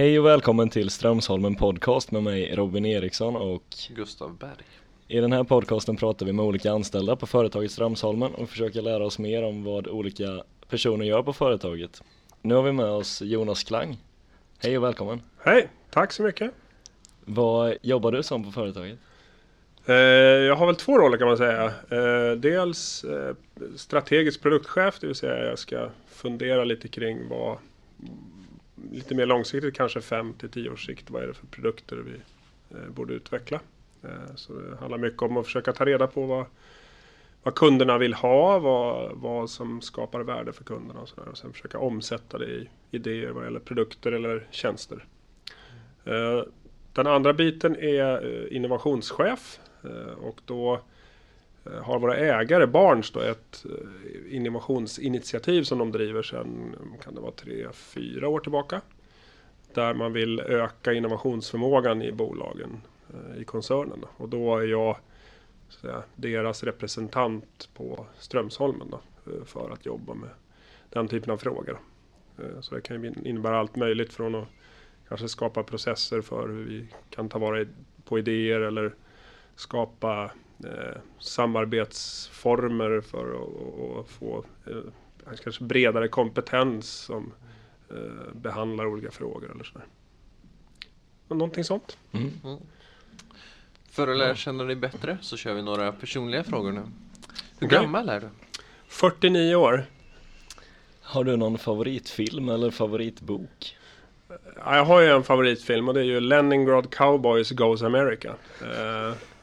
Hej och välkommen till Strömsholmen podcast med mig Robin Eriksson och Gustav Berg. i den här podcasten pratar vi med olika anställda på företaget Strömsholmen och försöker lära oss mer om vad olika personer gör på företaget. Nu har vi med oss Jonas Klang. Hej och välkommen. Hej, tack så mycket. Vad jobbar du som på företaget? Eh, jag har väl två roller kan man säga. Eh, dels eh, strategisk produktchef, det vill säga jag ska fundera lite kring vad lite mer långsiktigt, kanske 5 till 10 års sikt, vad är det för produkter vi eh, borde utveckla. Eh, så det handlar mycket om att försöka ta reda på vad, vad kunderna vill ha, vad, vad som skapar värde för kunderna och, så där, och sen försöka omsätta det i idéer vad gäller produkter eller tjänster. Eh, den andra biten är innovationschef Eh, och då eh, Eh, har våra ägare, Barns, då, ett eh, innovationsinitiativ som de driver sedan, mm, kan det vara tre, fyra år tillbaka. Där man vill öka innovationsförmågan i bolagen eh, i koncernen. Och då är jag säga, deras representant på Strömsholmen då, för att jobba med den typen av frågor. Så det kan innebära allt möjligt från att kanske skapa processer för hur vi kan ta vara på idéer eller skapa eh, samarbetsformer för att få eh, kanske bredare kompetens som eh, behandlar olika frågor eller sådär. Någonting sånt. Mm. Mm. För att lära känna dig bättre så kör vi några personliga frågor nu. Hur okay. gammal är du? 49 år. Har du någon favoritfilm eller favoritbok? Jag har ju en favoritfilm och det är ju Leningrad Cowboys Goes America.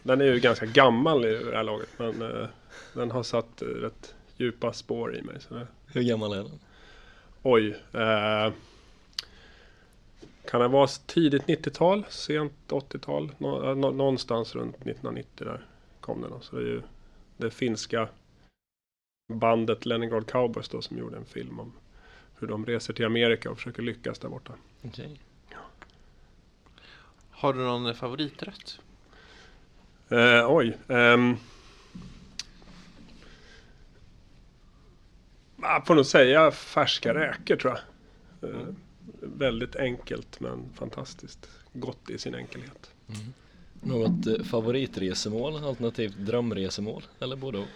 Eh, den är ju ganska gammal i det här laget men uh, den har satt uh, rätt djupa spår i mig. Så det... Hur gammal är den? Oj. Uh, kan det vara tidigt 90-tal, sent 80-tal? Nå nå någonstans runt 1990 där kom den. Så det är ju det finska bandet Leningrad Cowboys då som gjorde en film om hur de reser till Amerika och försöker lyckas där borta. Okay. Ja. Har du någon favoriträtt? Uh, oj. Um, jag får nog säga färska räkor tror jag. Uh, väldigt enkelt men fantastiskt gott i sin enkelhet. Mm. Något eh, favoritresemål alternativt drömresemål eller både och?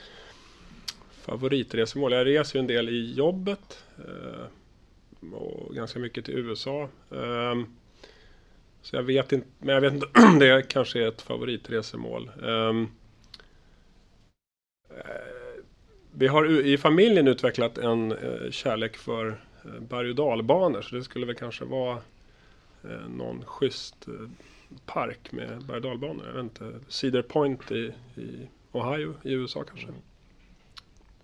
Favoritresemål? Jag reser ju en del i jobbet. Uh, och ganska mycket till USA. Um, så jag vet inte, men jag vet inte det kanske är ett favoritresemål. Um, vi har i familjen utvecklat en uh, kärlek för uh, berg och dalbanor. Så det skulle väl kanske vara någon schysst park med berg och dalbanor. Jag vet inte, Cedar Point i, i Ohio i USA kanske.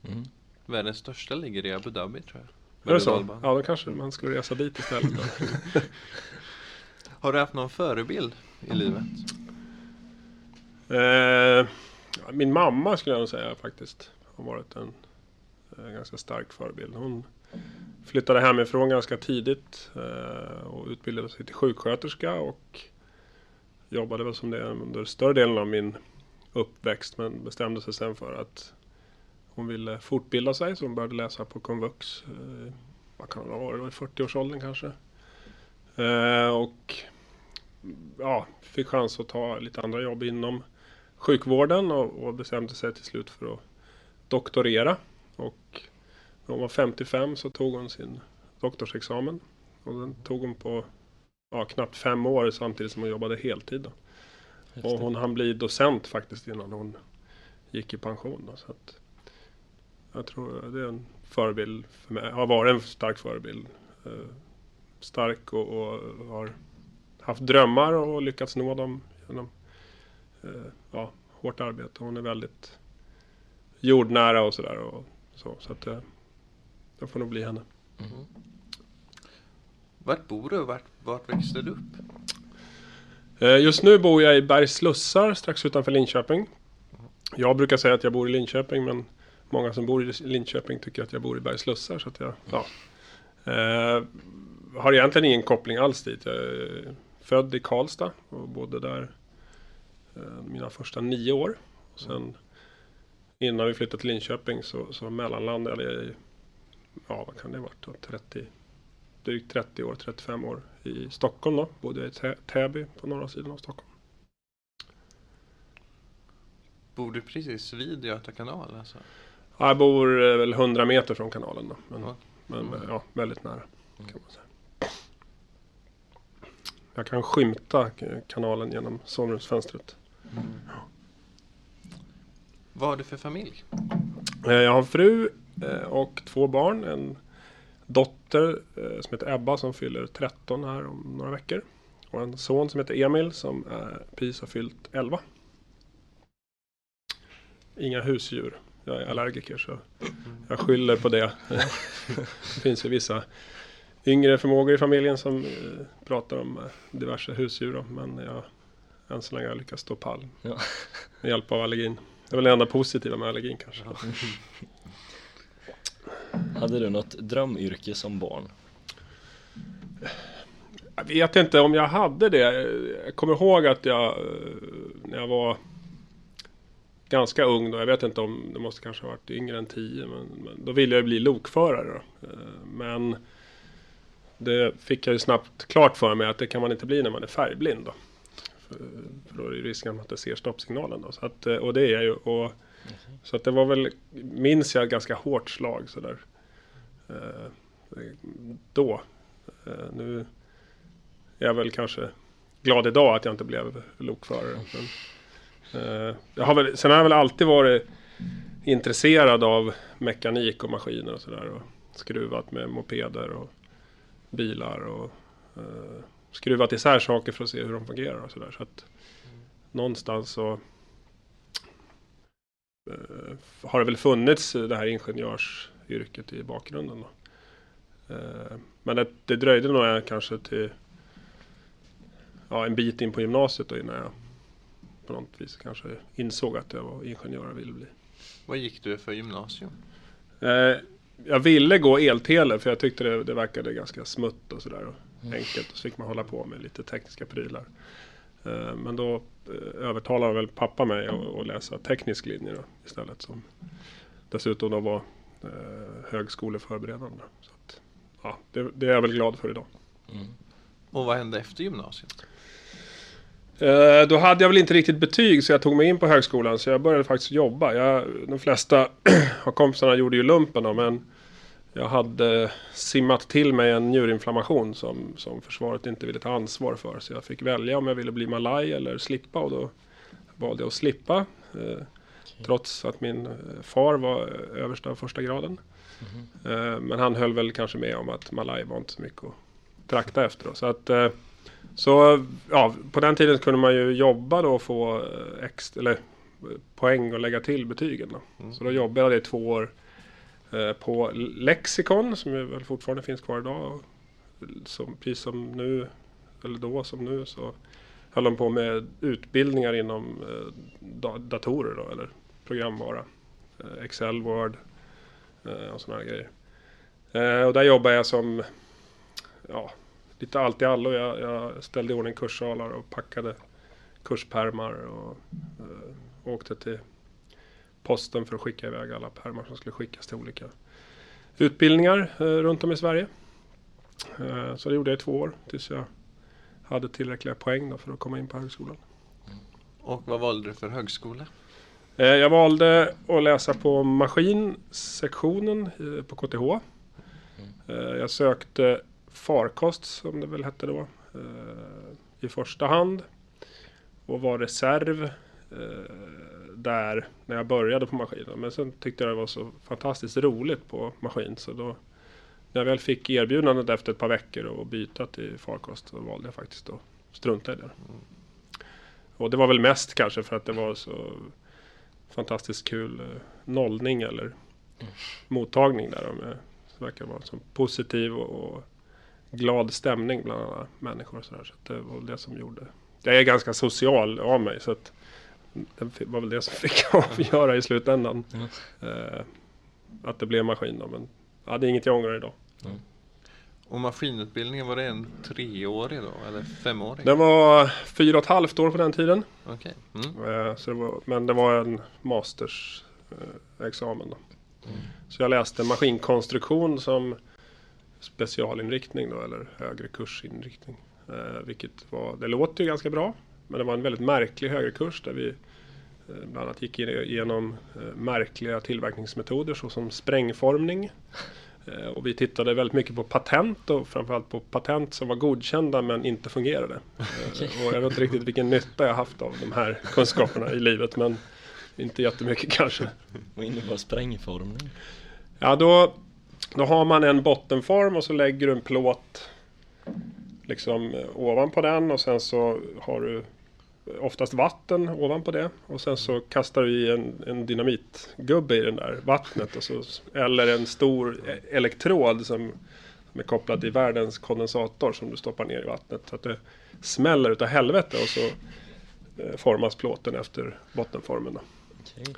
Mm. Världens största ligger i Abu Dhabi tror jag. Är det så? Ja, då kanske man skulle resa dit istället. Har du haft någon förebild i livet? Eh, min mamma skulle jag nog säga faktiskt. Har varit en en ganska stark förebild. Hon flyttade hemifrån ganska tidigt eh, och utbildade sig till sjuksköterska och jobbade väl som det under större delen av min uppväxt men bestämde sig sen för att hon ville fortbilda sig så hon började läsa på komvux. Eh, vad kan det ha varit? I 40-årsåldern kanske. Eh, och ja, fick chans att ta lite andra jobb inom sjukvården och, och bestämde sig till slut för att doktorera. Och när hon var 55 så tog hon sin doktorsexamen. Och den tog hon på ja, knappt fem år samtidigt som hon jobbade heltid. Då. Och hon hann bli docent faktiskt innan hon gick i pension. Då, så att jag tror det är en förebild för mig. Har varit en stark förebild. Stark och, och har haft drömmar och lyckats nå dem genom eh, ja, hårt arbete. Hon är väldigt jordnära och sådär. Så, så att eh, det får nog bli henne. Mm. Vart bor du? Vart, vart växte du upp? Eh, just nu bor jag i Bergslussar strax utanför Linköping. Jag brukar säga att jag bor i Linköping men många som bor i Linköping tycker att jag bor i Bergslussar. Så att jag, ja. Eh, har egentligen ingen koppling alls dit. Jag är född i Karlstad och bodde där eh, mina första nio år. Och sen innan vi flyttade till Linköping så, så mellanlandade jag i, ja vad kan det varit, 30, drygt 30 år, 35 år i Stockholm då. Bodde i Tä- Täby på norra sidan av Stockholm. Bor du precis vid Göta kanal? Alltså? Jag bor eh, väl 100 meter från kanalen då. Men, Ja. Men eh, ja, väldigt nära kan man säga. Jag kan skymta kanalen genom sovrumsfönstret. Vad har du för familj? Eh, Jag har en fru eh, och två barn. En dotter eh, som heter Ebba som fyller 13 här om några veckor. Och en son som heter Emil som precis har fyllt 11. Inga husdjur. Jag är allergiker så jag skyller på det. det finns ju vissa yngre förmågor i familjen som eh, pratar om eh, diverse husdjur. Då, men jag, än så länge har jag lyckats stå pall Ja. med hjälp av allergin. Det är väl det enda positiva med allergin kanske. Hade du något drömyrke som barn? Jag vet inte om jag hade det. Jag kommer ihåg att jag eh, när jag var ganska ung då. Jag vet inte om det måste kanske ha varit yngre än 10. Men, men då ville jag bli lokförare. Då. Eh, men det fick jag ju snabbt klart för mig att det kan man inte bli när man är färgblind. Då. För, för då är det risken att man inte ser stoppsignalen. Då. Så att, eh, och det är jag ju. Och, så att det var väl, minns jag, ganska hårt slag sådär. Eh, då. Nu är jag väl kanske glad idag att jag inte blev lokförare. Men, Eh, jag har väl, sen har jag väl alltid varit intresserad av mekanik och maskiner och sådär. Och skruvat med mopeder och bilar och eh, skruvat isär saker för att se hur de fungerar och sådär. Så att någonstans så eh, har det väl funnits det här ingenjörsyrket i bakgrunden. Då. Eh, men det, det dröjde nog kanske till ja, en bit in på gymnasiet då innan jag på något vis kanske insåg att jag var ingenjör och ville bli. Vad gick du för gymnasium? Eh, jag ville gå eltele för jag tyckte det, det verkade ganska smutt och sådär. Och Enkelt och så fick man hålla på med lite tekniska prylar. Eh, men då eh, övertalade väl pappa mig att, att läsa teknisk linje då, istället. Som dessutom då var eh, högskoleförberedande. Så att, ja, det, det är jag väl glad för idag. Och vad hände efter gymnasiet? Eh, Då hade jag väl inte riktigt betyg så jag tog mig in på högskolan så jag började faktiskt jobba. Jag, de flesta av kompisarna gjorde ju lumpen då, men jag hade simmat till mig en njurinflammation som, som försvaret inte ville ta ansvar för. Så jag fick välja om jag ville bli malaj eller slippa och då valde jag att slippa. Eh, Trots att min eh, far var översta första graden. Eh, Men han höll väl kanske med om att malaj var inte så mycket att trakta efter. Då. Så att så ja, på den tiden kunde man ju jobba då och få eh, extra, eller, eh, poäng och lägga till betygen. Då. Så då jobbade jag i två år eh, på Lexikon som ju väl fortfarande finns kvar idag. Som, precis som nu, eller då som nu, så höll de på med utbildningar inom eh, da- datorer då, eller programvara. Eh, Excel, Word eh, och sådana här grejer. Och där jobbade jag som ja, lite allt i allo. Jag, jag ställde i ordning kurssalar och packade kurspärmar och eh, åkte till posten för att skicka iväg alla pärmar som skulle skickas till olika utbildningar eh, runt om i Sverige. Eh, så det gjorde jag i två år tills jag hade tillräckliga poäng för att komma in på högskolan. Och vad valde du för högskola? Eh, jag valde att läsa på maskinsektionen eh, på KTH. Eh, jag sökte farkost som det väl hette då eh, i första hand. Och var reserv eh, där när jag började på maskinen. Men sen tyckte jag det var så fantastiskt roligt på maskin så då när jag väl fick erbjudandet efter ett par veckor att byta till farkost så valde jag faktiskt att strunta i det. Och det var väl mest kanske för att det var så fantastiskt kul eh, nollning eller mottagning där. Så verkar vara så positiv och, och glad stämning bland alla människor. Och så där, så det var väl det som gjorde. Jag är ganska social av mig så att det var väl det som fick avgöra i slutändan. Eh, att det blev maskin då, men ja, det är inget jag ångrar idag. Och maskinutbildningen, var det en treårig då? Eller femårig? Den var fyra och ett halvt år på den tiden. Okej. Mm. Eh, Så det var, men det var en mastersexamen. Då. Så jag läste maskinkonstruktion som specialinriktning då, eller högre kursinriktning. Eh, vilket var, det låter ju ganska bra, men det var en väldigt märklig högre kurs där vi eh, bland annat gick igenom eh, märkliga tillverkningsmetoder såsom sprängformning. Eh, och vi tittade väldigt mycket på patent och framförallt på patent som var godkända men inte fungerade. Eh, och jag vet inte riktigt vilken nytta jag haft av de här kunskaperna i livet men inte jättemycket kanske. Vad innebär sprängformning? Ja då, då har man en bottenform och så lägger du en plåt liksom eh, ovanpå den och sen så har du oftast vatten ovanpå det. Och sen så kastar du i en, en dynamitgubbe i den där vattnet. Och så, eller en stor elektrod som, som är kopplad till världens kondensator som du stoppar ner i vattnet. Så att det smäller utav helvete och så eh, formas plåten efter bottenformen. Då. Okay.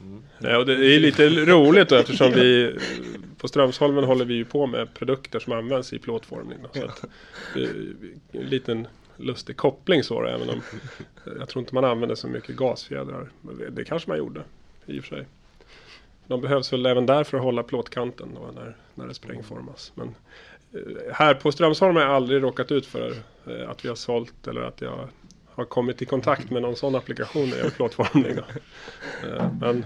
Mm. Ja, och det är lite roligt då, eftersom vi på Strömsholmen håller vi ju på med produkter som används i plåtformning. Då, så att, en liten lustig koppling så då, även om eh, jag tror inte man använder så mycket gasfjädrar. Det kanske man gjorde i och för sig. De behövs väl även där för att hålla plåtkanten då när, när det sprängformas. Men eh, här på Strömsholm har jag aldrig råkat ut för eh, att vi har sålt eller att jag har kommit i kontakt med någon sån applikation när jag. Eh, men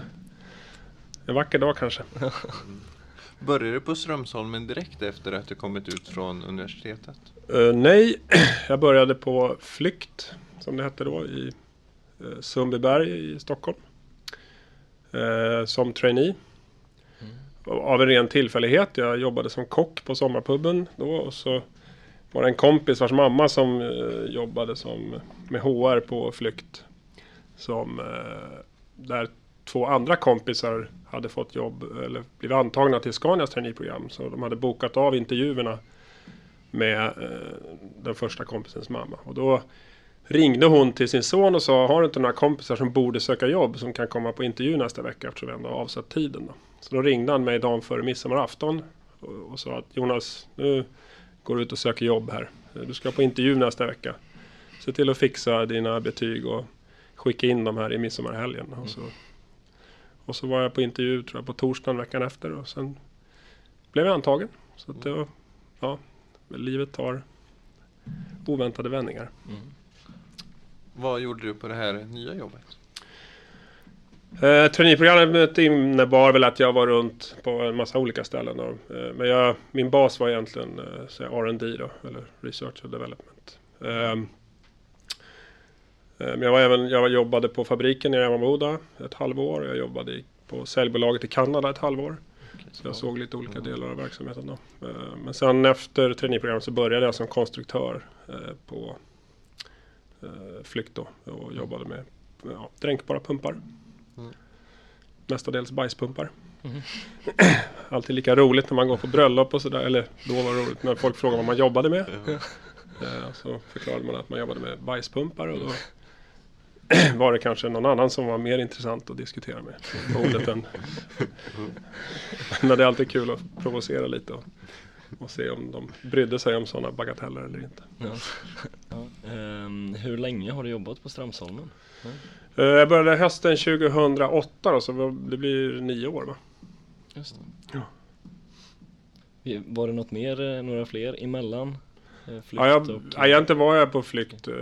en vacker dag kanske. Började du på Strömsholmen direkt efter att du kommit ut från universitetet? Uh, nej, jag började på Flykt, som det hette då, i uh, Sundbyberg i Stockholm. Uh, som trainee. Mm. Av en ren tillfällighet. Jag jobbade som kock på sommarpubben då och så var det en kompis vars mamma som eh, jobbade som, med HR på Flykt. Som, eh, där två andra kompisar hade fått jobb eller blivit antagna till Scanias traineeprogram. Så de hade bokat av intervjuerna med eh, den första kompisens mamma. Och då ringde hon till sin son och sa Har du inte några kompisar som borde söka jobb som kan komma på intervju nästa vecka eftersom vi ändå har avsatt tiden. Då. Så då ringde han mig dagen före midsommarafton och, och sa att Jonas, nu går ut och söker jobb här. Du ska på intervju nästa vecka. Se till att fixa dina betyg och skicka in dem här i midsommarhelgen. Och så och så var jag på intervju tror jag, på torsdagen veckan efter och sen blev jag antagen. Så att det var, ja, livet tar oväntade vändningar. Mm. Vad gjorde du på det här nya jobbet? Eh, traineeprogrammet innebar väl att jag var runt på en massa olika ställen. Då. Eh, men jag, min bas var egentligen eh, R&D då, eller Research and Development. Eh, Eh, men jag, var även, jag jobbade på fabriken i Emmaboda ett halvår. Jag jobbade på säljbolaget i Kanada ett halvår. Så jag såg lite olika delar av verksamheten då. Eh, men sen efter traineeprogrammet så började jag som konstruktör eh, på Flykt då och jobbade med ja, dränkbara pumpar. Mm. Mestadels bajspumpar. Mm. Alltid lika roligt när man går på bröllop och sådär. Eller då var det roligt när folk frågade vad man jobbade med. Så förklarade man att man jobbade med bajspumpar och då var det kanske någon annan som var mer intressant att diskutera med ordet än... Men det är alltid kul att provocera lite och, och se om de brydde sig om sådana bagateller eller inte. Ja. Ja. Um, hur länge har du jobbat på Strömsholmen? Uh, jag började hösten 2008 då, så det blir nio år va? Just det. Ja. Var det något mer, eh, några fler emellan? Eh, flykt ja, jag, och... ja, egentligen var jag på flykt uh,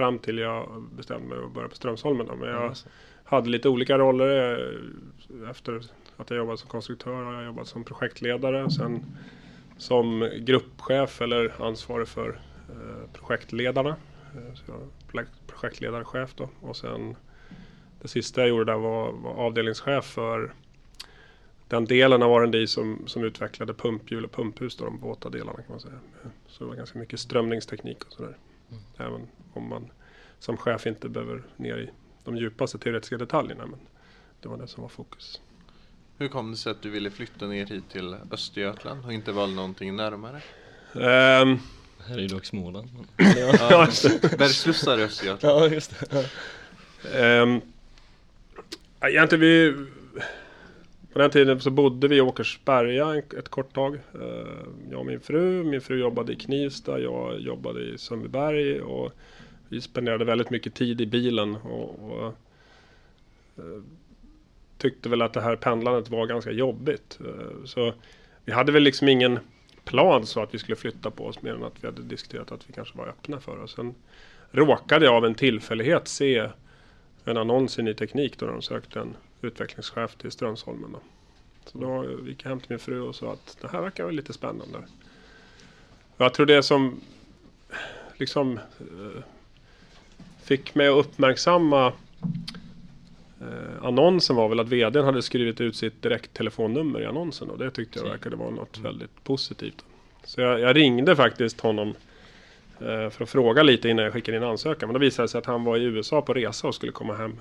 Fram till jag bestämde mig att börja på Strömsholmen. Då. Men jag mm. hade lite olika roller. Eh, efter att jag jobbat som konstruktör har jag jobbat som projektledare. Sen som gruppchef eller ansvarig för eh, projektledarna. Projektledarchef då. Och sen det sista jag gjorde där var, var avdelningschef för den delen av R&D som, som utvecklade pumphjul och pumphus, då, de våta delarna kan man säga. Så det var ganska mycket strömningsteknik och sådär. Mm. Även om man som chef inte behöver ner i de djupaste teoretiska detaljerna. Men det var det som var fokus. Hur kom det sig att du ville flytta ner hit till Östergötland och inte valde någonting närmare? Um, här är ju dock Småland. ja, Bergslussar i Östergötland. Ja, just det. Um, egentligen vi på den tiden så bodde vi i Åkersberga ett kort tag. Eh, jag och min fru. Min fru jobbade i Knivsta, jag jobbade i Sundbyberg. Och vi spenderade väldigt mycket tid i bilen. Och, och eh, tyckte väl att det här pendlandet var ganska jobbigt. Så vi hade väl liksom ingen plan så att vi skulle flytta på oss mer än att vi hade diskuterat att vi kanske var öppna för det. Sen råkade jag av en tillfällighet se en annons i Ny Teknik då de sökte en utvecklingschef till Strömsholmen. Då. Så då gick jag hem till min fru och sa att det här verkar väl lite spännande. Och jag tror det som liksom eh, fick mig att uppmärksamma eh, annonsen var väl att vdn hade skrivit ut sitt direkttelefonnummer i annonsen och det tyckte jag verkade vara något väldigt positivt. Så jag, jag ringde faktiskt honom eh, för att fråga lite innan jag skickade in ansökan. Men då visade det sig att han var i USA på resa och skulle komma hem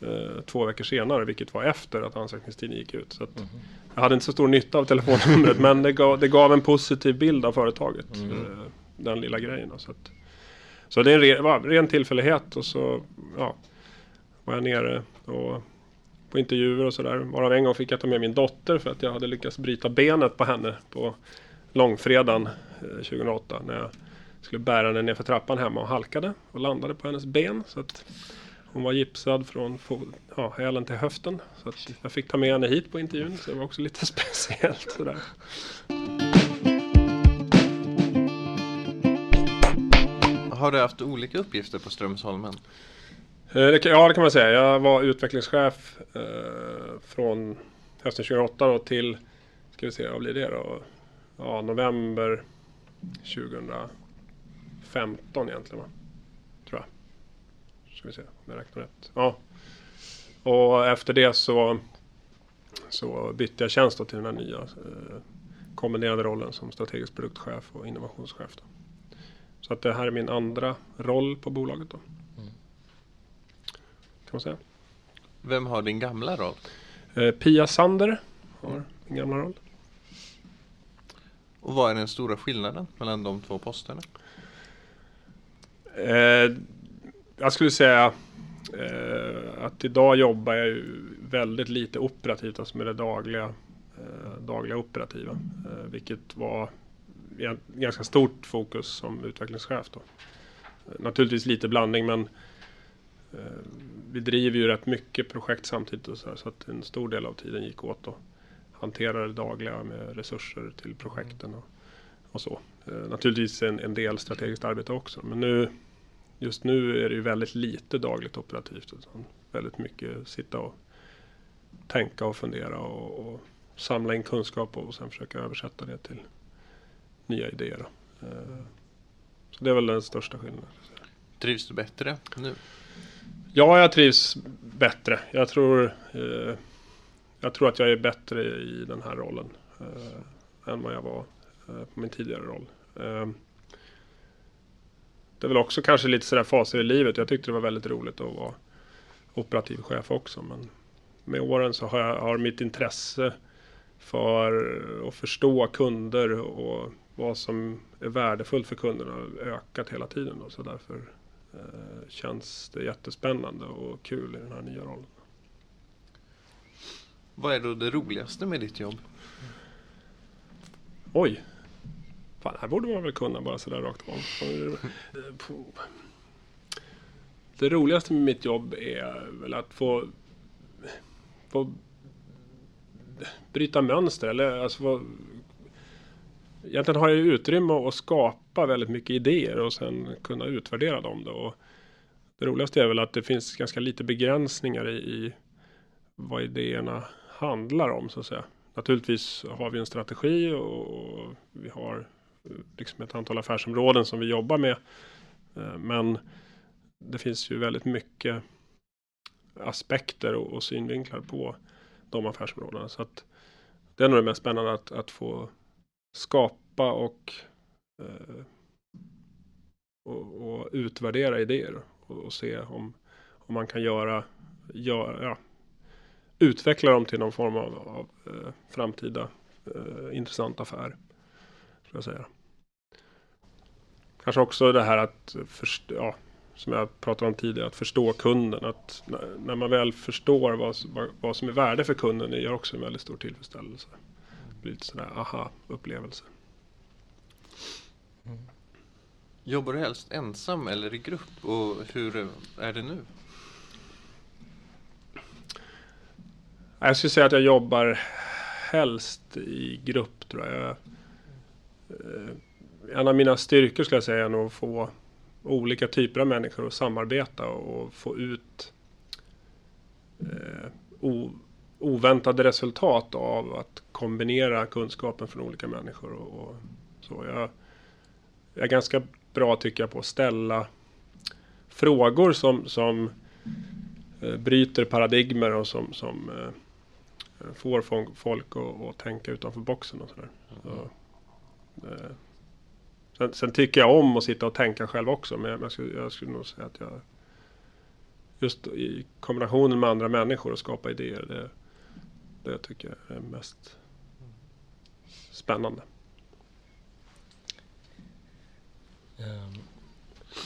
eh, två veckor senare, vilket var efter att ansökningstiden gick ut. Så Mhm. Jag hade inte så stor nytta av telefonnumret, men det gav, det gav en positiv bild av företaget. Mm. Den lilla grejen. Så, att, så det är en re, var en ren tillfällighet och så ja, var jag nere och på intervjuer och sådär. Varav en gång fick jag ta med min dotter för att jag hade lyckats bryta benet på henne på långfredagen eh, 2008 när jag skulle bära henne ner för trappan hemma och halkade och landade på hennes ben. Så att hon var gipsad från ja, hälen till höften. Så att jag fick ta med henne hit på intervjun så det var också lite speciellt sådär. Har du haft olika uppgifter på Strömsholmen? Eh, ja, det kan man säga. Jag var utvecklingschef eh, från hösten 2008 då till, ska vi se, vad blir det då? Ja, november 2015 egentligen va? Tror jag. Ska vi se om jag räknar rätt. Ja. Och efter det så, så bytte jag tjänst då till den här nya eh, kombinerade rollen som strategisk produktchef och innovationschef. Då. Så att det här är min andra roll på bolaget då. Kan man säga. Vem har din gamla roll? Eh, Pia Sander har min gamla roll. Och vad är den stora skillnaden mellan de två posterna? Eh, jag skulle säga eh, att idag jobbar jag väldigt lite operativt, alltså med det dagliga, eh, dagliga operativa. Vilket var ganska stort fokus som utvecklingschef. Då. Naturligtvis lite blandning men Eh, vi driver ju rätt mycket projekt samtidigt och så, här, så att en stor del av tiden gick åt att hantera det dagliga med resurser till projekten och, och så. Eh, naturligtvis en, en del strategiskt arbete också men nu Just nu är det ju väldigt lite dagligt operativt. Utan väldigt mycket sitta och tänka och fundera och, och samla in kunskap och sen försöka översätta det till nya idéer. Eh, så det är väl den största skillnaden. Trivs du bättre nu? Ja, jag trivs bättre. Jag tror, eh, jag tror att jag är bättre i den här rollen eh, än vad jag var eh, på min tidigare roll. Eh, det är väl också kanske lite sådär faser i livet. Jag tyckte det var väldigt roligt att vara operativ chef också. Men med åren så har, jag, har mitt intresse för att förstå kunder och vad som är värdefullt för kunderna ökat hela tiden. Då. Så därför eh, känns det jättespännande och kul i den här nya rollen. Vad är då det roligaste med ditt jobb? Oj! Fan, här borde man väl kunna bara sådär rakt av. Det roligaste med mitt jobb är väl att få, få bryta mönster. Eller alltså få, egentligen har jag ju utrymme att skapa väldigt mycket idéer och sen kunna utvärdera dem. Då. Och det roligaste är väl att det finns ganska lite begränsningar i, i vad idéerna handlar om så att säga. Naturligtvis har vi en strategi och vi har liksom ett antal affärsområden som vi jobbar med. Eh, men det finns ju väldigt mycket aspekter och synvinklar på de affärsområdena. Så att det är nog det mest spännande att, att få skapa och, eh, och, och utvärdera idéer och, och se om, om man kan göra, göra ja, utveckla dem till någon form av, av eh, framtida eh, intressant affär. Ska jag säga. Kanske också det här att förstå, ja, som jag pratade om tidigare, att förstå kunden. Att när, när man väl förstår vad, vad, vad som är värde för kunden, det gör också en väldigt stor tillfredsställelse. Blir lite sådär aha-upplevelse. Jobbar du helst ensam eller i grupp? Och hur är det nu? Jag skulle säga att jag jobbar helst i grupp tror jag. jag en av mina styrkor skulle jag säga är nog att få olika typer av människor att samarbeta och få ut eh, oväntade resultat av att kombinera kunskapen från olika människor. Och, och så. Jag, jag, är ganska bra tycker jag på att ställa frågor som, som eh, bryter paradigmer och som, som eh, får folk att, att tänka utanför boxen och sådär. Så, eh, sen, sen, tycker jag om att sitta och tänka själv också men jag, skulle, jag skulle nog säga att jag just i kombinationen med andra människor och skapa idéer det, det tycker jag är mest spännande. Um,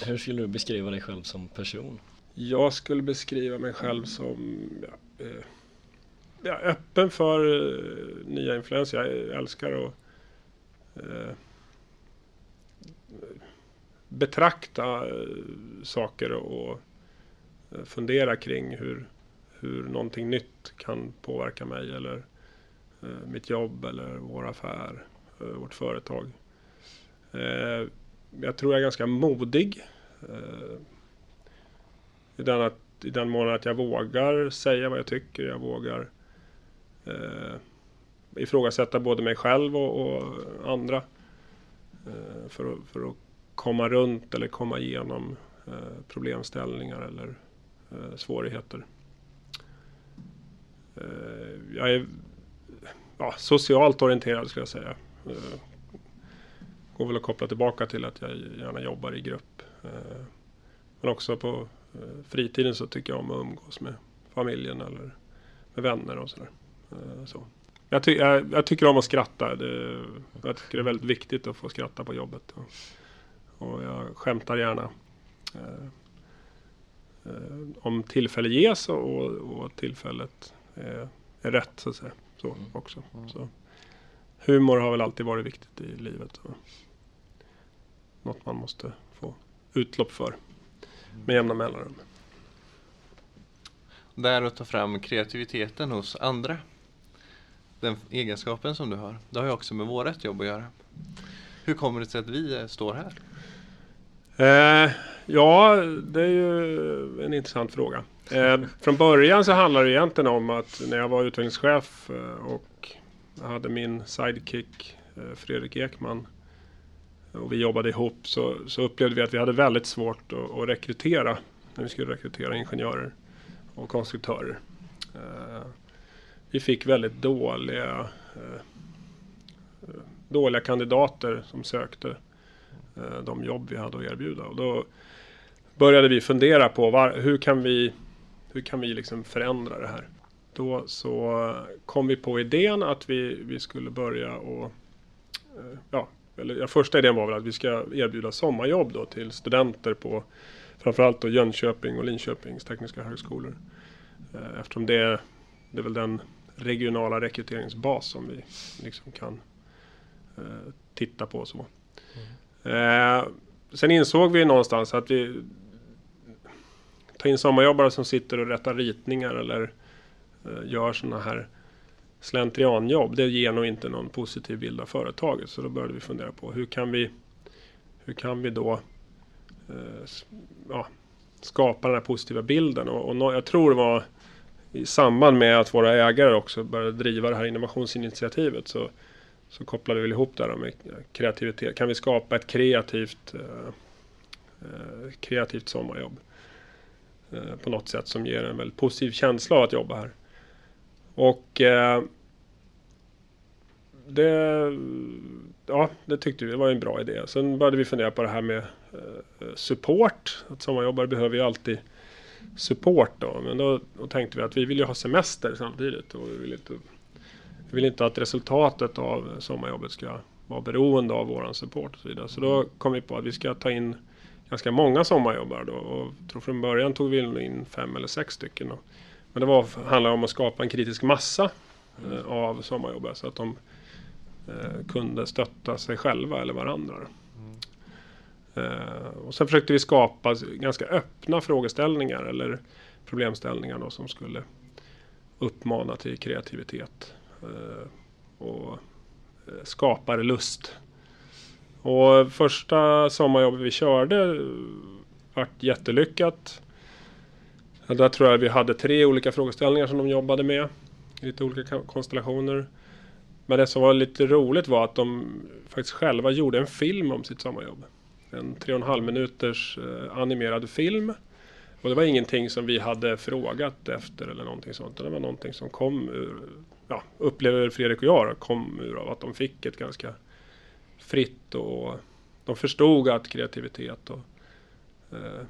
hur skulle du beskriva dig själv som person? Jag skulle beskriva mig själv som ja, eh, ja, öppen för uh, nya influenser. Jag älskar att uh, betrakta uh, saker och fundera kring hur, hur någonting nytt kan påverka mig eller eh, mitt jobb eller vår affär, eh, vårt företag. Eh, jag tror jag är ganska modig. I den, att, I den mån att jag vågar säga vad jag tycker, jag vågar eh, ifrågasätta både mig själv och, och andra. Eh, för, att, för att komma runt eller komma igenom eh, problemställningar eller eh, svårigheter. Eh, jag är ja, socialt orienterad skulle jag säga. Eh, går väl att koppla tillbaka till att jag gärna jobbar i grupp. Eh, men också på eh, fritiden så tycker jag om att umgås med familjen eller med vänner och sådär. Eh, så. Jag, ty jag, jag, tycker om att skratta. Det, jag tycker det är väldigt viktigt att få skratta på jobbet. Och, och jag skämtar gärna. Eh, eh, om tillfälle ges och, och tillfället är, är, rätt så att säga. Så mm. också. Mm. Så. Humor har väl alltid varit viktigt i livet. Och något man måste få utlopp för med jämna mellanrum. Där att ta fram kreativiteten hos andra den egenskapen som du har, det har ju också med vårt jobb att göra. Hur kommer det sig att vi eh, står här? Eh, ja, det är ju en intressant fråga. Eh, från början så handlar det egentligen om att när jag var utvecklingschef eh, och hade min sidekick eh, Fredrik Ekman och vi jobbade ihop så, så upplevde vi att vi hade väldigt svårt att, att rekrytera när vi skulle rekrytera ingenjörer och konstruktörer. Eh, vi fick väldigt dåliga, eh, eh dåliga kandidater som sökte eh, Eh, de jobb vi hade att erbjuda. Och då började vi fundera på var, hur kan vi, hur kan vi liksom förändra det här? Då så eh, kom vi på idén att vi, vi skulle börja och eh, ja, eller ja, första idén var väl att vi ska erbjuda sommarjobb då till studenter på framförallt då Jönköping och Linköpings tekniska högskolor. Eftersom det, det är väl den regionala rekryteringsbas som vi liksom kan eh, titta på. så. Mm. Eh, sen insåg vi någonstans att vi tar in sommarjobbare som sitter och rättar ritningar eller eh, gör sådana här slentrianjobb. Det ger nog inte någon positiv bild av företaget. Så då började vi fundera på hur kan vi, hur kan vi då eh, ja, skapa den här positiva bilden. Och, och no, jag tror det var i samband med att våra ägare också började driva det här innovationsinitiativet så, så kopplade vi ihop det här med kreativitet. Kan vi skapa ett kreativt, eh, eh, kreativt sommarjobb eh, på något sätt som ger en väldigt positiv känsla av att jobba här. Och eh, det, ja, det tyckte vi var en bra idé. Sen började vi fundera på det här med eh, support. Att sommarjobbare behöver ju alltid support då. Men då, då, tänkte vi att vi vill ju ha semester samtidigt och vi vill inte, vi vill inte att resultatet av sommarjobbet ska vara beroende av våran support och så vidare. Så då kom vi på att vi ska ta in ganska många sommarjobbare då och tror från början tog vi in fem eller sex stycken. Då. Men det var, handlade om att skapa en kritisk massa mm. av sommarjobbare så att de eh, kunde stötta sig själva eller varandra. Eh, och sen försökte vi skapa ganska öppna frågeställningar eller problemställningar då, som skulle uppmana till kreativitet. Eh, eh skaparlust. Och första sommarjobbet vi körde eh, vart jättelyckat. Där tror jag vi hade tre olika frågeställningar som de jobbade med. Lite olika konstellationer. Men det som var lite roligt var att de faktiskt själva gjorde en film om sitt sommarjobb. En tre och en halv minuters eh, animerad film. Och det var ingenting som vi hade frågat efter eller någonting sånt. Det var någonting som kom ur, ja, upplever Fredrik och jag, kom ur av att de fick ett ganska fritt och de förstod att kreativitet och eh,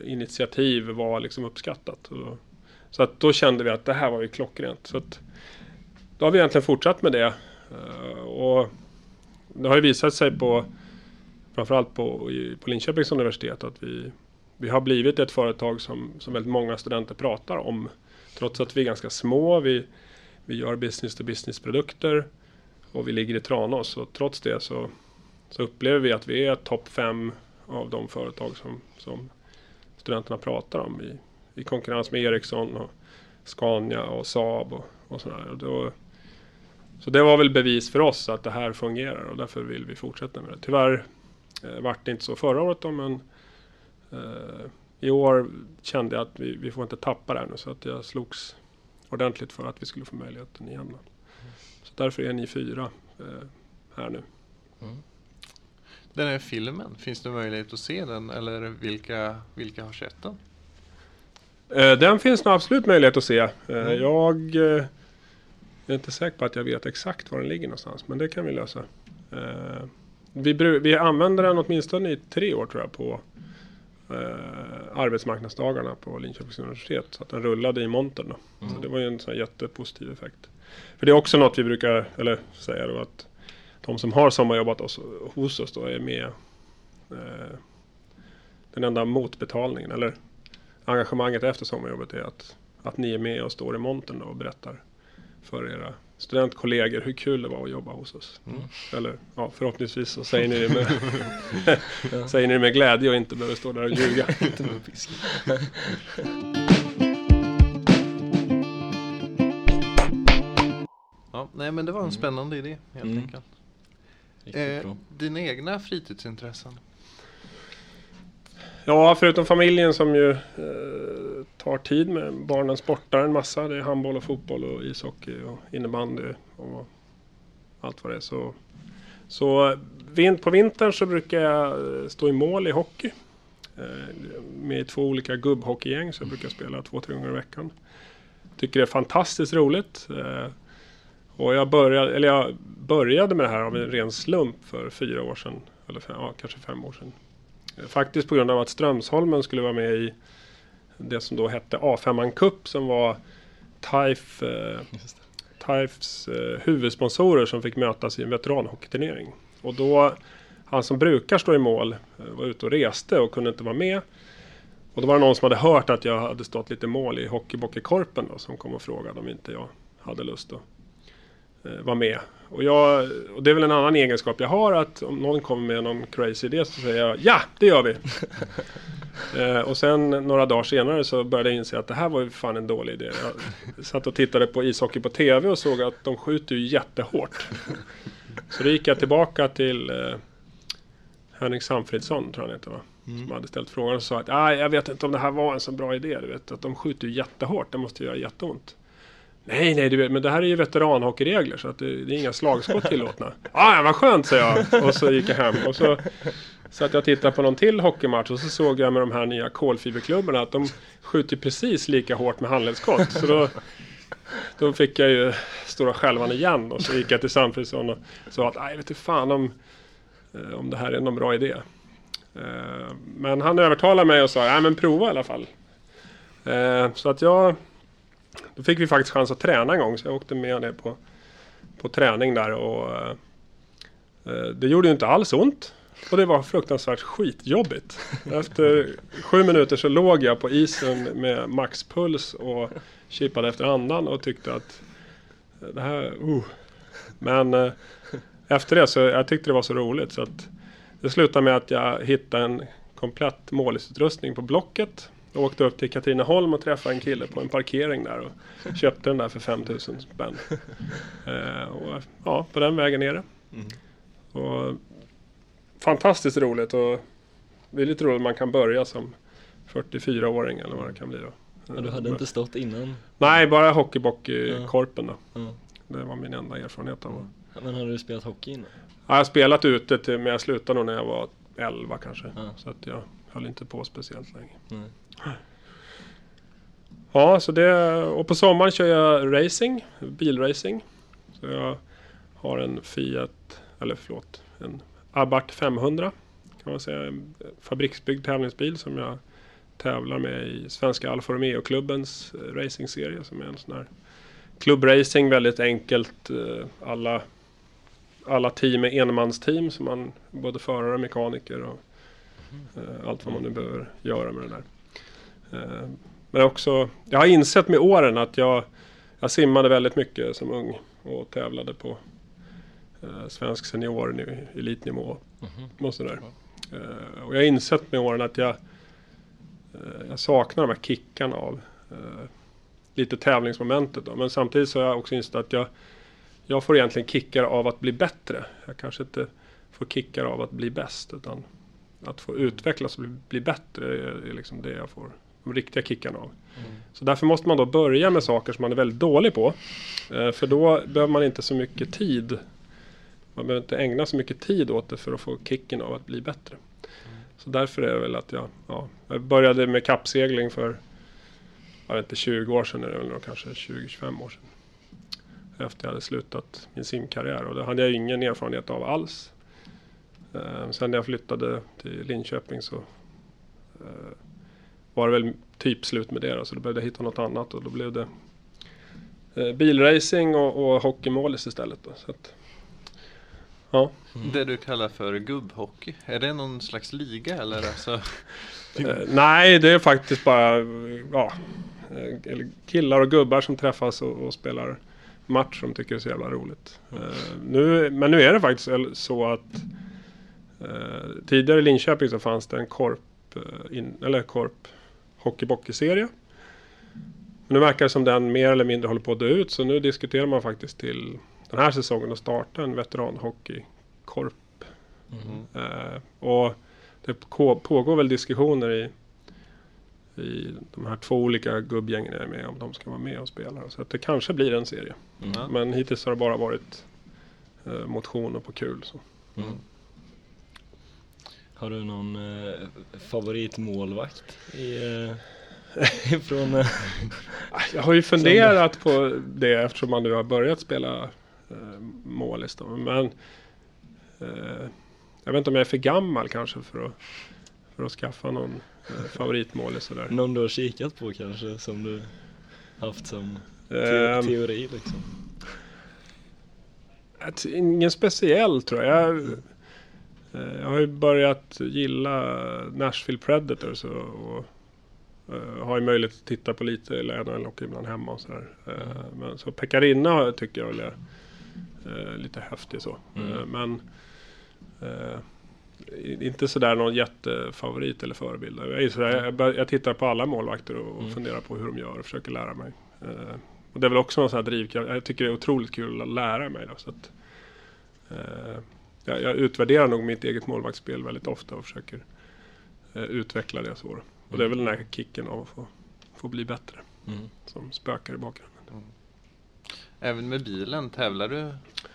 initiativ var liksom uppskattat. Och, så att då kände vi att det här var ju klockrent. Så att, då har vi egentligen fortsatt med det. Eh, och det har ju visat sig på framförallt på, på Linköpings universitet att vi, vi har blivit ett företag som, som väldigt många studenter pratar om. Trots att vi är ganska små. Vi, vi gör business to business produkter och vi ligger i Tranås. Och trots det så, så upplever vi att vi är topp fem av de företag som, som studenterna pratar om i, i konkurrens med Ericsson och Scania och Saab och, och sådär. så det var väl bevis för oss att det här fungerar och därför vill vi fortsätta med det. Tyvärr eh, vart det inte så förra året då men eh, i år kände jag att vi, vi får inte tappa det här nu så att jag slogs ordentligt för att vi skulle få möjligheten igen. Så därför är ni fyra eh, här nu. Mm. Den här filmen, finns det möjlighet att se den eller vilka, vilka har sett den? Eh, den finns nog absolut möjlighet att se. Eh, mm. Jag eh, är inte säker på att jag vet exakt var den ligger någonstans, men det kan vi lösa. Eh, vi, vi använder den åtminstone i tre år tror jag på eh, arbetsmarknadsdagarna på Linköpings universitet. Så att den rullade i montern. Då. Mm. Så det var ju en sån jättepositiv effekt. För det är också något vi brukar eller, säga då att de som har sommarjobbat hos, hos oss då är med eh, den enda motbetalningen eller engagemanget efter sommarjobbet är att, att ni är med och står i montern och berättar för era studentkollegor hur kul det var att jobba hos oss. Mm. Eller ja, förhoppningsvis så säger ni det med, säger ni det med glädje och inte behöver stå där och ljuga. ja, nej men det var en mm. spännande idé helt mm. enkelt. Eh, dina egna fritidsintressen? Ja, förutom familjen som ju eh, tar tid med barnen sportar en massa. Det är handboll och fotboll och ishockey och innebandy och allt vad det är. Så, så vin på vintern så brukar jag eh, stå i mål i hockey. Eh, med två olika gubbhockeygäng så jag brukar spela två, tre gånger i veckan. Tycker det är fantastiskt roligt. Eh, och jag började, eller jag började med det här av en ren slump för fyra år sedan. Eller fem, ja, kanske fem år sedan. Faktiskt på grund av att Strömsholmen skulle vara med i det som då hette A5 Cup som var TIFE, eh, TIFEs eh, huvudsponsorer som fick mötas i en veteranhockeyturnering. Och då, han som brukar stå i mål eh, var ute och reste och kunde inte vara med. Och då var det någon som hade hört att jag hade stått lite mål i Hockeybockekorpen som kom och frågade om inte jag hade lust att vara med. Och, jag, och det är väl en annan egenskap jag har att om någon kommer med någon crazy idé så säger jag ja, det gör vi. eh, och sen några dagar senare så började jag inse att det här var ju fan en dålig idé. Jag satt och tittade på ishockey på tv och såg att de skjuter ju jättehårt. så då gick jag tillbaka till eh, Henrik Samfridsson, tror jag han heter va? Mm. Som hade ställt frågan och sa att ah, jag vet inte om det här var en så bra idé. Du vet, att de skjuter ju jättehårt, det måste göra jätteont. Nej, nej, du vet, men det här är ju veteranhockeyregler så att det, det är inga slagskott tillåtna. ah, ja, vad skönt, sa jag. Och så gick jag hem. Och så satt jag och tittade på någon till hockeymatch och så såg jag med de här nya kolfiberklubborna att de skjuter precis lika hårt med handledsskott. Så då, då fick jag ju stora skälvan igen och så gick jag till Samfridsson och sa att jag vet inte fan om, eh, om det här är någon bra idé. Eh, men han övertalade mig och sa, nej men prova i alla fall. Eh, så att jag då fick vi faktiskt chans att träna en gång så jag åkte med ner på, på träning där och eh, eh, det gjorde ju inte alls ont. Och det var fruktansvärt skitjobbigt. Efter sju minuter så låg jag på isen med maxpuls och kippade efter andan och tyckte att eh, det här, uh. Men eh, efter det så jag tyckte det var så roligt så att det slutade med att jag hittade en komplett målisutrustning på Blocket jag åkte upp till Katrineholm och träffade en kille på en parkering där och köpte den där för 5000 spänn. Eh, och ja, på den vägen är det. Mm. Och fantastiskt roligt och det är lite roligt att man kan börja som 44-åring eller vad det kan bli då. Men du hade inte stått innan? Nej, bara hockeybock i Ja. korpen då. Ja. Det var min enda erfarenhet av. Men hade du spelat hockey innan? Ja, jag har spelat ute till, men jag slutade nog när jag var 11 kanske. Ja. Så att jag höll inte på speciellt länge. Nej. Ja, så det, och på sommaren kör jag racing, bilracing. Så jag har en Fiat, eller förlåt, en Abarth 500 kan man säga. En fabriksbyggd tävlingsbil som jag tävlar med i Svenska Alfa Romeo-klubbens eh, racingserie som är en sån här klubbracing, väldigt enkelt. eh, Alla, alla team är enmansteam, så man både förare och mekaniker och allt vad man nu behöver göra med det där. Eh, Men också, jag har insett med åren att jag, jag simmade väldigt mycket som ung och tävlade på eh, svensk senior elitnivå Mhm. och sådär. Eh, och jag har insett med åren att jag, eh, jag saknar de här kickarna av eh, lite tävlingsmomentet. Då. Men samtidigt så har jag också insett att jag, jag får egentligen kickar av att bli bättre. Jag kanske inte får kickar av att bli bäst. Utan att få utvecklas och bli, bli bättre är, är liksom det jag får de riktiga kickarna av. Så därför måste man då börja med saker som man är väldigt dålig på. Eh, för då behöver man inte så mycket tid. Man behöver inte ägna så mycket tid åt det för att få kicken av att bli bättre. Så därför är det väl att jag, ja, jag började med kappsegling för, jag vet inte, 20 år sedan är det väl då, kanske 20-25 år sedan. Efter jag hade slutat min simkarriär och det hade jag ingen erfarenhet av alls. Eh, sen när jag flyttade till Linköping så eh, var det väl typ slut med det då, så då behövde jag hitta något annat och då blev det eh, bilracing och, och hockeymålis istället. Då, så att, ja. Det du kallar för gubbhockey, är det någon slags liga eller? Alltså, nej, det är faktiskt bara ja, killar och gubbar som träffas och, och spelar match som tycker det är så jävla roligt. Nu, men nu är det faktiskt så att eh, tidigare i Linköping så fanns det en korp, eh, in, eller korp hockeybockeyserie. Men nu verkar det som den mer eller mindre håller på att dö ut så nu diskuterar man faktiskt till den här säsongen att starta en veteranhockeykorp. Mhm. Eh, och det på- pågår väl diskussioner i, i de här två olika gubbgängen jag är med om de ska vara med och spela. Så att det kanske blir en serie. Mm. Men hittills har det bara varit eh, motion och på kul. Så. Mm. Har du någon eh, favoritmålvakt i, eh, ifrån... Eh, Jag har ju funderat på det eftersom man nu har börjat spela eh, målis. Då. Men eh, jag vet inte om jag är för gammal kanske för att, för att skaffa någon eh, favoritmålis. Sådär. någon du har kikat på kanske som du haft som te Ehm, teori liksom? Ingen speciell tror jag. Jag, jag har ju börjat gilla Nashville Predators och, och eh, har ju möjlighet att titta på lite NHL och ibland hemma och sådär. Eh, men så Pekarina tycker jag väl är eh, lite häftig så. Mm. Eh, men eh, inte sådär någon jättefavorit eller förebild. Jag, sådär, jag, jag tittar på alla målvakter och, och Mm. funderar på hur de gör och försöker lära mig. Eh, och det är väl också någon sån här drivkraft. Jag tycker det är otroligt kul att lära mig. Då, så att, eh, jag, jag utvärderar nog mitt eget målvaktsspel väldigt ofta och försöker eh, utveckla det så. Och det är väl den här kicken av att få, få bli bättre Mm. som spökar i bakgrunden. även med bilen, tävlar du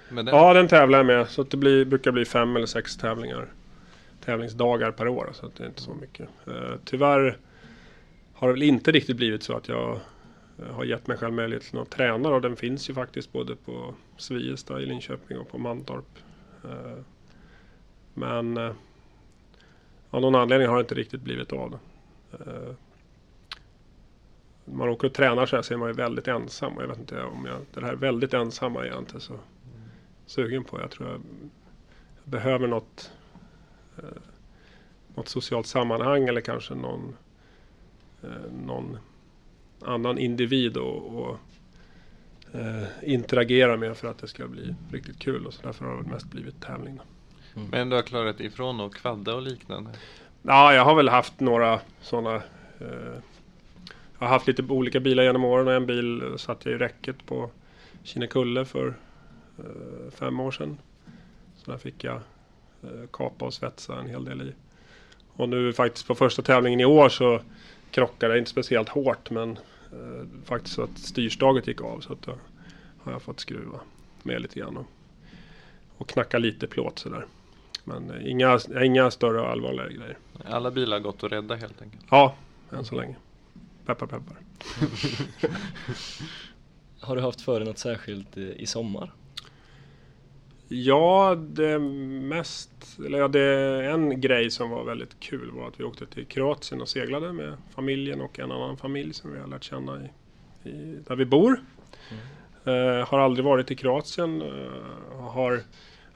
med den? Ja, den tävlar jag med. Så det blir, brukar bli fem eller sex tävlingar. Tävlingsdagar per år. Så det är inte så mycket. Eh, tyvärr har det väl inte riktigt blivit så att jag eh, har gett mig själv möjlighet till att träna. Och den finns ju faktiskt både på Sviestad i Linköping och på Mantorp. Eh, men eh, av någon anledning har det inte riktigt blivit av. När man åker och tränar så här så är man ju väldigt ensam. Och jag vet inte om jag, det här väldigt ensamma är jag inte så sugen på. Jag tror jag, jag behöver något, något socialt sammanhang eller kanske någon, någon annan individ och, och eh, interagera med för att det ska bli riktigt kul. Och så därför har det mest blivit tävling. då. Men du har klarat ifrån och kvadda och liknande? Ja, jag har väl haft några sådana. Eh, jag har haft lite olika bilar genom åren. En bil satt jag i räcket på Kinnekulle för eh, fem år sedan. Så där fick jag eh, kapa och svetsa en hel del i. Och nu faktiskt på första tävlingen i år så krockade jag inte speciellt hårt men faktiskt så att styrstaget gick av så att då har jag fått skruva med lite grann och, och knacka lite plåt sådär. Men eh, inga, inga större och allvarligare grejer. Alla bilar har gått att rädda helt enkelt. Ja, än så länge. Peppar peppar. Har du haft för dig något särskilt i, i sommar? Ja, det mest, eller ja, det, en grej som var väldigt kul var att vi åkte till Kroatien och seglade med familjen och en annan familj som vi har lärt känna i, i där vi bor. Eh, har aldrig varit i Kroatien, eh, har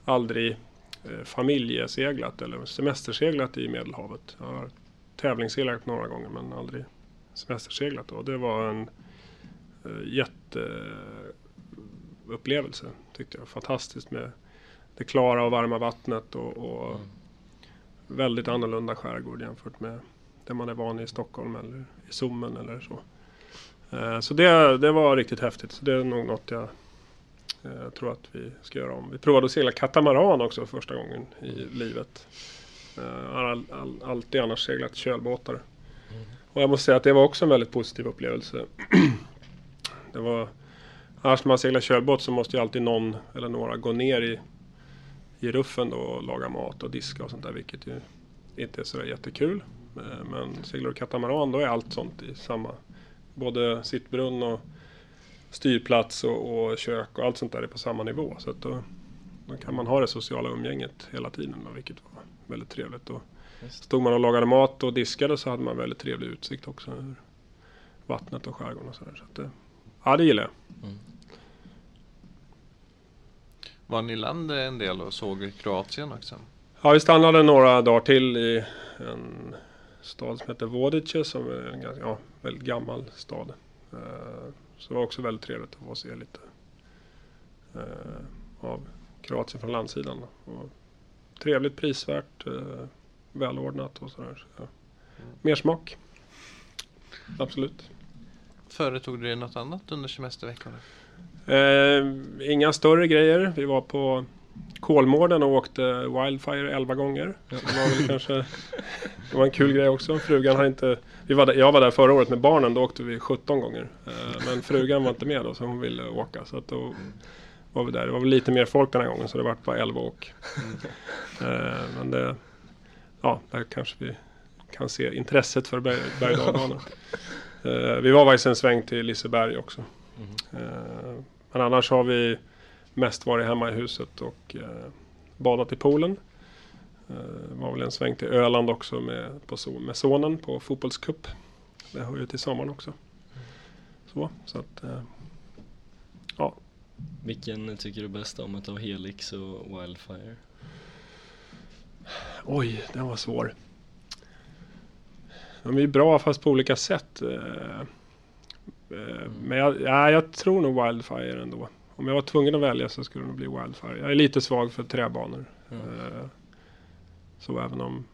aldrig eh, familjeseglat eller semesterseglat i Medelhavet. Jag har tävlingsseglat några gånger men aldrig semesterseglat. Och det var en eh, jätteupplevelse tyckte jag. Fantastiskt med det klara och varma vattnet och, och väldigt annorlunda skärgård jämfört med det man är van i Stockholm eller i Sommen eller så. Eh, Så det, det var riktigt häftigt. Så det är nog något jag eh, tror att vi ska göra om. Vi provade att segla katamaran också första gången i livet. Eh, har all, all, alltid annars seglat kölbåtar. Och jag måste säga att det var också en väldigt positiv upplevelse. det var, annars när man seglar kölbåt så måste ju alltid någon eller några gå ner i, i ruffen då och laga mat och diska och sånt där. Vilket ju inte är så jättekul. Eh, Men seglar du katamaran då är allt sånt i samma både sittbrunn och styrplats och, och kök och allt sånt där är på samma nivå. Så att då, då kan man ha det sociala umgänget hela tiden, då, vilket var väldigt trevligt. Och stod man och lagade mat och diskade så hade man väldigt trevlig utsikt också vattnet och skärgården och sådär. Så att det, ja, det gillar jag. Var ni land en del och såg Kroatien också? Ja, vi stannade några dagar till i en stad som heter Vodice som är en ganska, ja, väldigt gammal stad. Eh, Så det var också väldigt trevligt att få se lite eh, av Kroatien från landsidan. Och trevligt, prisvärt, eh, välordnat och sådär. Så, ja. Mer smak. Absolut. Företog du dig något annat under semesterveckorna? Eh, inga större grejer. Vi var på Kolmården och åkte Wildfire 11 gånger. Ja. Det var väl kanske det var en kul grej också. Frugan har inte... Vi var där, jag var där förra året med barnen, då åkte vi 17 gånger. Eh, men frugan var inte med då, så hon ville åka. Så att då var vi där. Det var väl lite mer folk den här gången, så det var bara 11 åk. Eh, men det... Ja, där kanske vi kan se intresset för berg, och dalbanor. Eh, Vi var faktiskt en sväng till Liseberg också. Eh, Men annars har vi mest varit hemma i huset och eh, badat i poolen. Var väl en sväng till Öland också med, på, med sonen på fotbollscup. Det hör ju till sommaren också. Så, så att, ja. Vilken tycker du bäst om utav Helix och Wildfire? Oj, den var svår. De är ju bra fast på olika sätt. eh, eh, Men jag, ja, jag tror nog Wildfire ändå. Om jag var tvungen att välja så skulle det nog bli Wildfire. Jag är lite svag för träbanor. Ja. Eh, Så även om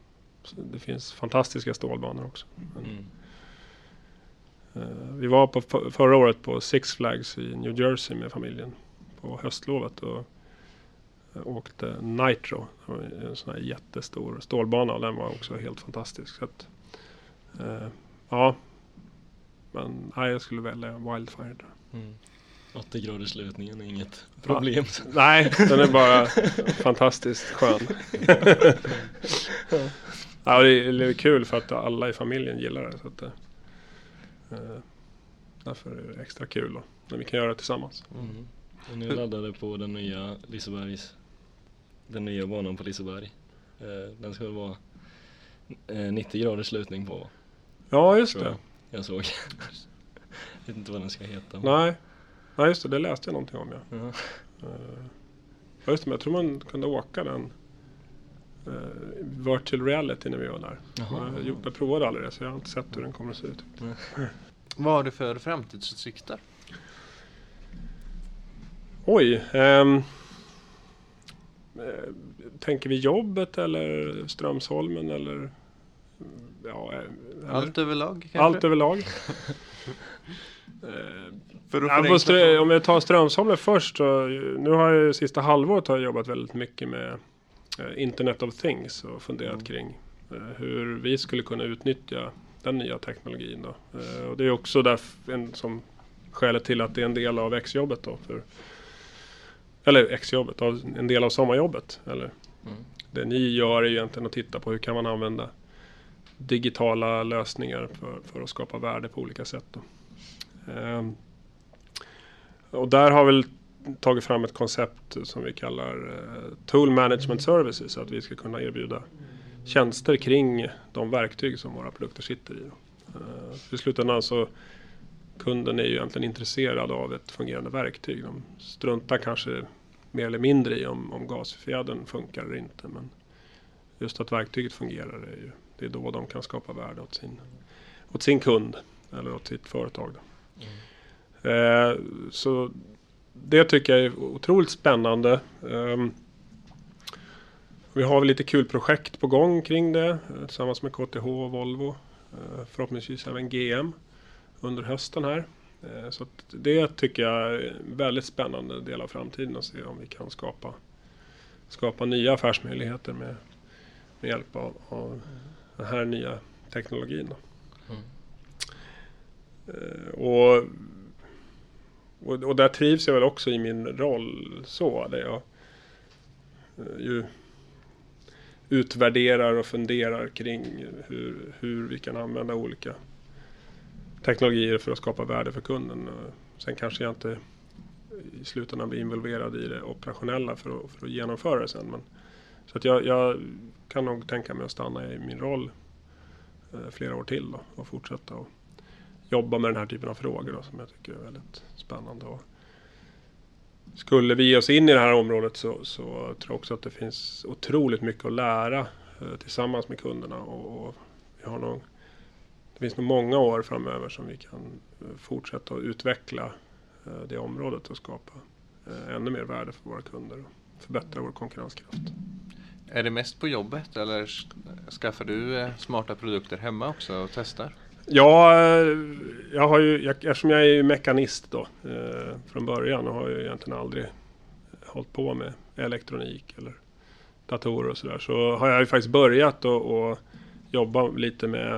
det finns fantastiska stålbanor också. Men, Mm. Vi var på för- förra året på Six Flags i New Jersey med familjen på höstlovet och åkte Nitro. En sån här jättestor stålbana och den var också helt fantastisk. Så att, eh, ja, men nej, jag skulle välja Wildfire. Mm. 80 graders lutningen är inget problem. Nej, den är bara fantastiskt skön. ja, det är, kul för att alla i familjen gillar det. Så att, eh, därför är det extra kul då, när vi kan göra det tillsammans. Mm. Och nu laddade på den nya Lisebergs Den nya banan på Liseberg eh, Den ska väl vara eh, 90 graders lutning på Ja, just det. jag. Jag såg Vet inte vad den ska heta Nej. Nej, just det. Det läste jag någonting om. Ja. Eh, ja, just det. Men jag tror man kunde åka den uh, virtual reality när vi var där. Jaha. Jag, jag provade aldrig det så jag har inte sett hur den kommer att se ut. Vad har du för framtidsutsikter? Oj. eh, tänker vi jobbet eller Strömsholmen eller? Ja, eh, Allt överlag kanske? allt överlag. För att Ja, på förenkla strö, om vi tar Strömsholmen först så nu har jag sista halvåret har jag jobbat väldigt mycket med eh, Internet of Things och funderat Mm. kring eh, hur vi skulle kunna utnyttja den nya teknologin då. Eh, och det är också därför en, som skälet till att det är en del av exjobbet då. För, eller exjobbet, en del av sommarjobbet. Eller Mm. det ni gör är ju egentligen att titta på hur kan man använda digitala lösningar för, för att skapa värde på olika sätt. Då. Ehm, och där har vi tagit fram ett koncept som vi kallar eh, Tool Management Services. Att vi ska kunna erbjuda tjänster kring de verktyg som våra produkter sitter i. Då. Eh, I slutändan så kunden är ju egentligen intresserad av ett fungerande verktyg. De struntar kanske mer eller mindre i om, om gasfjädern funkar eller inte. Men just att verktyget fungerar är ju det är då de kan skapa värde åt sin, åt sin kund eller åt sitt företag. Då. Eh, så det tycker jag är otroligt spännande. Eh, vi har väl lite kul projekt på gång kring det eh, tillsammans med KTH och Volvo. Eh, förhoppningsvis även GM under hösten här. Eh, så att det tycker jag är en väldigt spännande del av framtiden att se om vi kan skapa, skapa nya affärsmöjligheter med, med hjälp av, av den här nya teknologin. Mm. Eh, och, och, och där trivs jag väl också i min roll så. Där jag eh, ju utvärderar och funderar kring hur, hur vi kan använda olika teknologier för att skapa värde för kunden. Och Sen kanske jag inte i slutändan blir involverad i det operationella för att, för att genomföra det sen. Men, så att jag, jag kan nog tänka mig att stanna i min roll eh, flera år till då, och fortsätta att jobba med den här typen av frågor då, som jag tycker är väldigt spännande. Och skulle vi ge oss in i det här området så, så tror jag också att det finns otroligt mycket att lära eh, tillsammans med kunderna. Och, och vi har nog, det finns nog många år framöver som vi kan eh, fortsätta att utveckla eh, det området och skapa eh, ännu mer värde för våra kunder förbättra vår konkurrenskraft. Är det mest på jobbet eller skaffar du eh, smarta produkter hemma också och testar? Ja, eh, jag har ju, jag, eftersom jag är ju mekanist då eh, från början och har ju egentligen aldrig hållit på med elektronik eller datorer och sådär. Så har jag ju faktiskt börjat att jobba lite med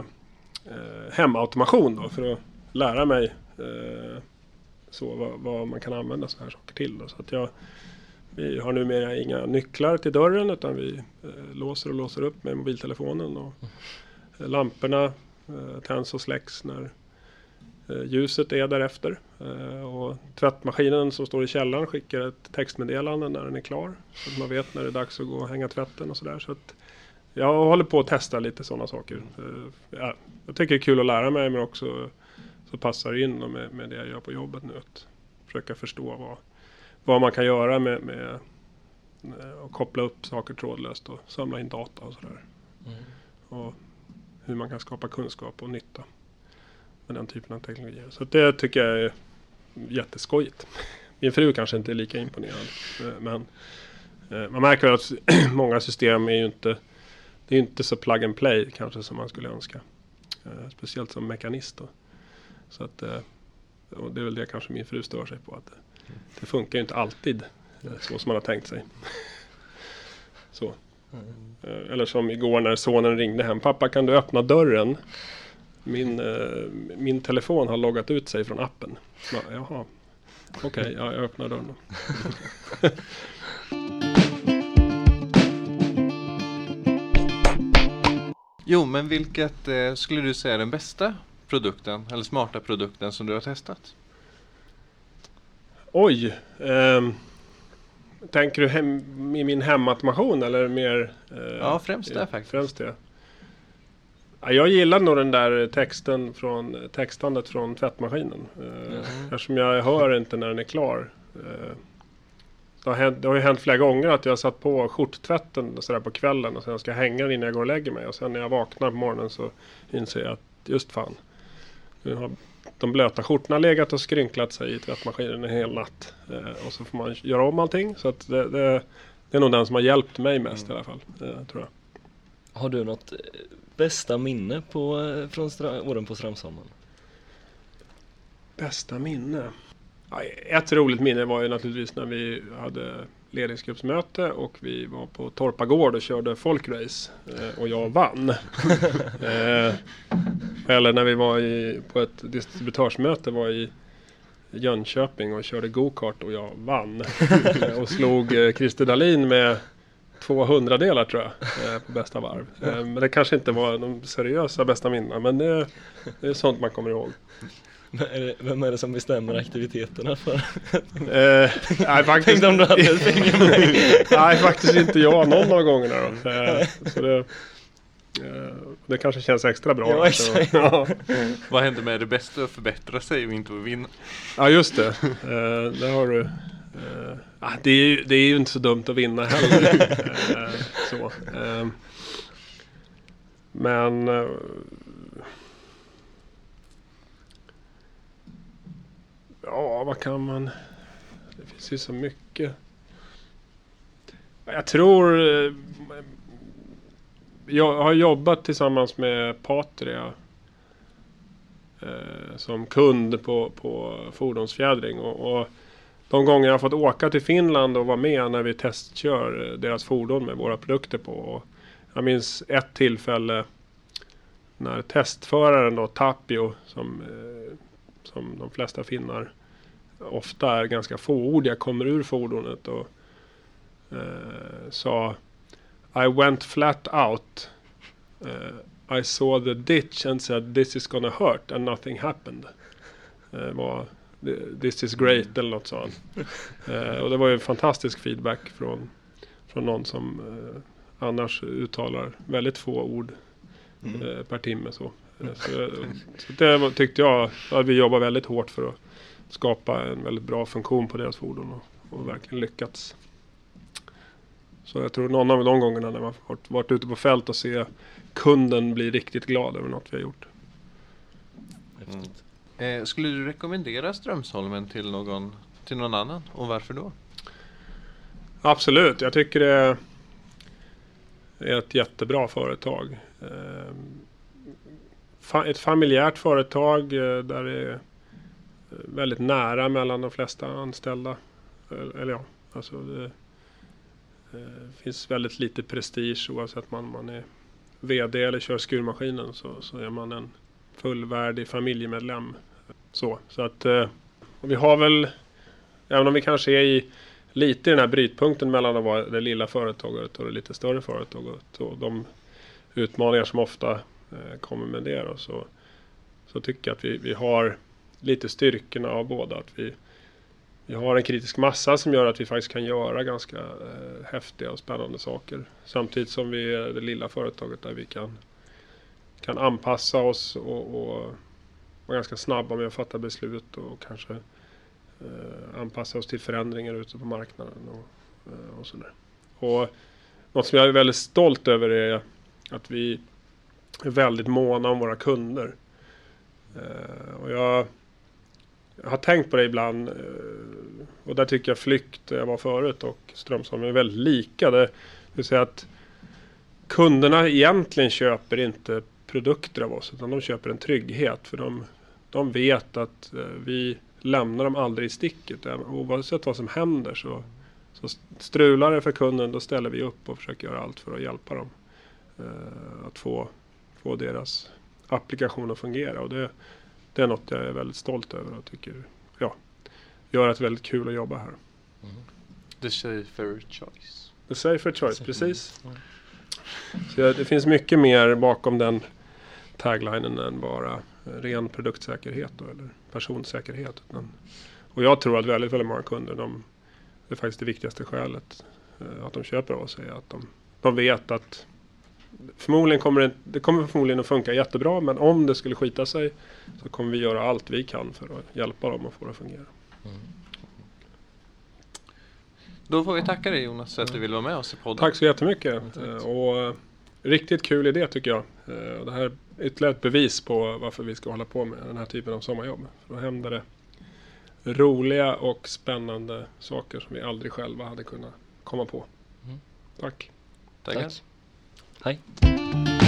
eh, hemautomation då för att lära mig eh, så vad, vad man kan använda sådana här saker till. Då. Så att jag, vi har numera inga nycklar till dörren utan vi eh, låser och låser upp med mobiltelefonen. Och, eh, lamporna eh, tänds och släcks när ljuset är därefter. Och tvättmaskinen som står i källaren skickar ett textmeddelande när den är klar. Så att man vet när det är dags att gå och hänga tvätten och sådär. Så att jag håller på att testa lite sådana saker. Jag tycker det är kul att lära mig men också så passar det in med, med det jag gör på jobbet nu. Att försöka förstå vad, vad man kan göra med, med att koppla upp saker trådlöst och samla in data och sådär. Mm. Och hur man kan skapa kunskap och nytta med den typen av teknologier. Så det tycker jag är jätteskojigt. Min fru kanske inte är lika imponerad. eh, Men eh, man märker väl att många system är ju inte Det är inte så plug and play kanske som man skulle önska. Eh, Speciellt som mekanist då. Så att och det är väl det kanske min fru stör sig på. Att det, det funkar ju inte alltid eh, så som man har tänkt sig. Så. Eh, eller som igår när sonen ringde hem. Pappa kan du öppna dörren? Min, eh, min telefon har loggat ut sig från appen. Jaha. Okej, ja, jag öppnar dörren då. Jo, men vilket eh, skulle du säga är den bästa produkten eller smarta produkten som du har testat? Oj! ehm, tänker du hem, i min hemautomation eller mer? eh, Ja, främst det faktiskt. Främst det. Ja, jag gillar nog den där texten från, textandet från tvättmaskinen. Eh, Eftersom jag hör inte när den är klar. Eh, det, har hänt, det har ju hänt flera gånger att jag har satt på skjorttvätten sådär på kvällen och sen ska jag hänga den innan jag går och lägger mig. Och sen när jag vaknar på morgonen så inser jag att just fan. Nu har de blöta skjortorna legat och skrynklat sig i tvättmaskinen en hel natt. Eh, och så får man göra om allting. Så att det, det, det är nog den som har hjälpt mig mest i alla fall. Eh, tror jag. Har du något eh, bästa minne på, eh, från stra- åren på Strömsholmen? Bästa minne? Ja, ett roligt minne var ju naturligtvis när vi hade ledningsgruppsmöte och vi var på Torpa Gård och körde folkrace eh, och jag vann. eh, eller när vi var i, på ett distributörsmöte var i Jönköping och körde go-kart och jag vann. och slog eh, Christer Dahlin med två hundradelar tror jag på bästa varv. Men det kanske inte var de seriösa bästa minnena men det, det är sånt man kommer ihåg. Vem är det som bestämmer aktiviteterna för? Eh, nej, faktiskt, Tänkte om du hade ett finger med. nej, faktiskt inte jag någon av gångerna då. Eh, så det, eh, det kanske känns extra bra. Ja, exakt. ja. Vad händer med det bästa att förbättra sig och inte att vinna? ja, just det. Eh, där har du. Eh, ah, det, är, ju- det är ju inte så dumt att vinna heller. eh, så. Eh, men Ja, vad kan man... Det finns ju så mycket. Jag tror... Eh, jag har jobbat tillsammans med Patria eh, som kund på, på fordonsfjädring. Och, och de gånger jag har fått åka till Finland och vara med när vi testkör eh, deras fordon med våra produkter på. Och jag minns ett tillfälle när testföraren då, Tapio, som, eh, som de flesta finnar ofta är ganska fåordiga, kommer ur fordonet och eh, sa I went flat out. Eh, I saw the ditch and said this is gonna hurt and nothing happened. Eh, var, this is great eller något han. Eh, och det var ju fantastisk feedback från, från någon som annars uttalar väldigt få ord Mm. per timme. Så. Eh, så, så det tyckte jag att vi jobbar väldigt hårt för att skapa en väldigt bra funktion på deras fordon och, och verkligen lyckats. Så jag tror någon av de gångerna när man varit, varit ute på fält och se kunden bli riktigt glad över något vi har gjort. Häftigt. Eh, skulle du rekommendera Strömsholmen till någon, till någon annan? Och varför då? Absolut, jag tycker det är ett jättebra företag. Eh, fa- Ett familjärt företag eh, där det är eh, väldigt nära mellan de flesta anställda. Eller eller ja, alltså det eh, finns väldigt lite prestige oavsett om man är VD eller kör skurmaskinen så, så är man en fullvärdig familjemedlem. Så, så att eh, vi har väl, även om vi kanske är i lite i den här brytpunkten mellan att vara det lilla företaget och det lite större företaget och de utmaningar som ofta Eh, kommer med det då, så, så tycker jag att vi, vi har lite styrkorna av båda. Att vi, vi har en kritisk massa som gör att vi faktiskt kan göra ganska eh, häftiga och spännande saker. Samtidigt som vi är det lilla företaget där vi kan, kan anpassa oss och, och vara ganska snabba med att fatta beslut och kanske eh, anpassa oss till förändringar ute på marknaden och, eh, och sådär. Och något som jag är väldigt stolt över är att vi är väldigt måna om våra kunder. Eh, och jag, jag har tänkt på det ibland eh, och där tycker jag Flykt, där jag var förut, och Strömsholm är väldigt lika. Det vill säga att kunderna egentligen köper inte produkter av oss utan de köper en trygghet för de, de vet att eh, vi lämnar dem aldrig i sticket. Eh, oavsett vad som händer så, så strular det för kunden då ställer vi upp och försöker göra allt för att hjälpa dem eh, att få, få deras applikation att fungera. Och det, det är något jag är väldigt stolt över och tycker ja, gör att det är väldigt kul att jobba här. The safer choice. The safer choice, Safer. precis. Mm. Så det finns mycket mer bakom den taglinen än bara ren produktsäkerhet då, eller personsäkerhet. Utan, och jag tror att väldigt, väldigt många kunder, de, det är faktiskt det viktigaste skälet eh, att de köper av oss är att de, de vet att förmodligen kommer det, det kommer förmodligen att funka jättebra men om det skulle skita sig så kommer vi göra allt vi kan för att hjälpa dem att få det att fungera. Då får vi tacka dig Jonas för att du ville vara med oss i podden. Tack så jättemycket. Tack. Eh, Och eh, riktigt kul idé tycker jag. Eh, och Det här är ytterligare ett bevis på varför vi ska hålla på med den här typen av sommarjobb. För då händer det roliga och spännande saker som vi aldrig själva hade kunnat komma på. Mm. Tack. Tackar. Tack. Hej.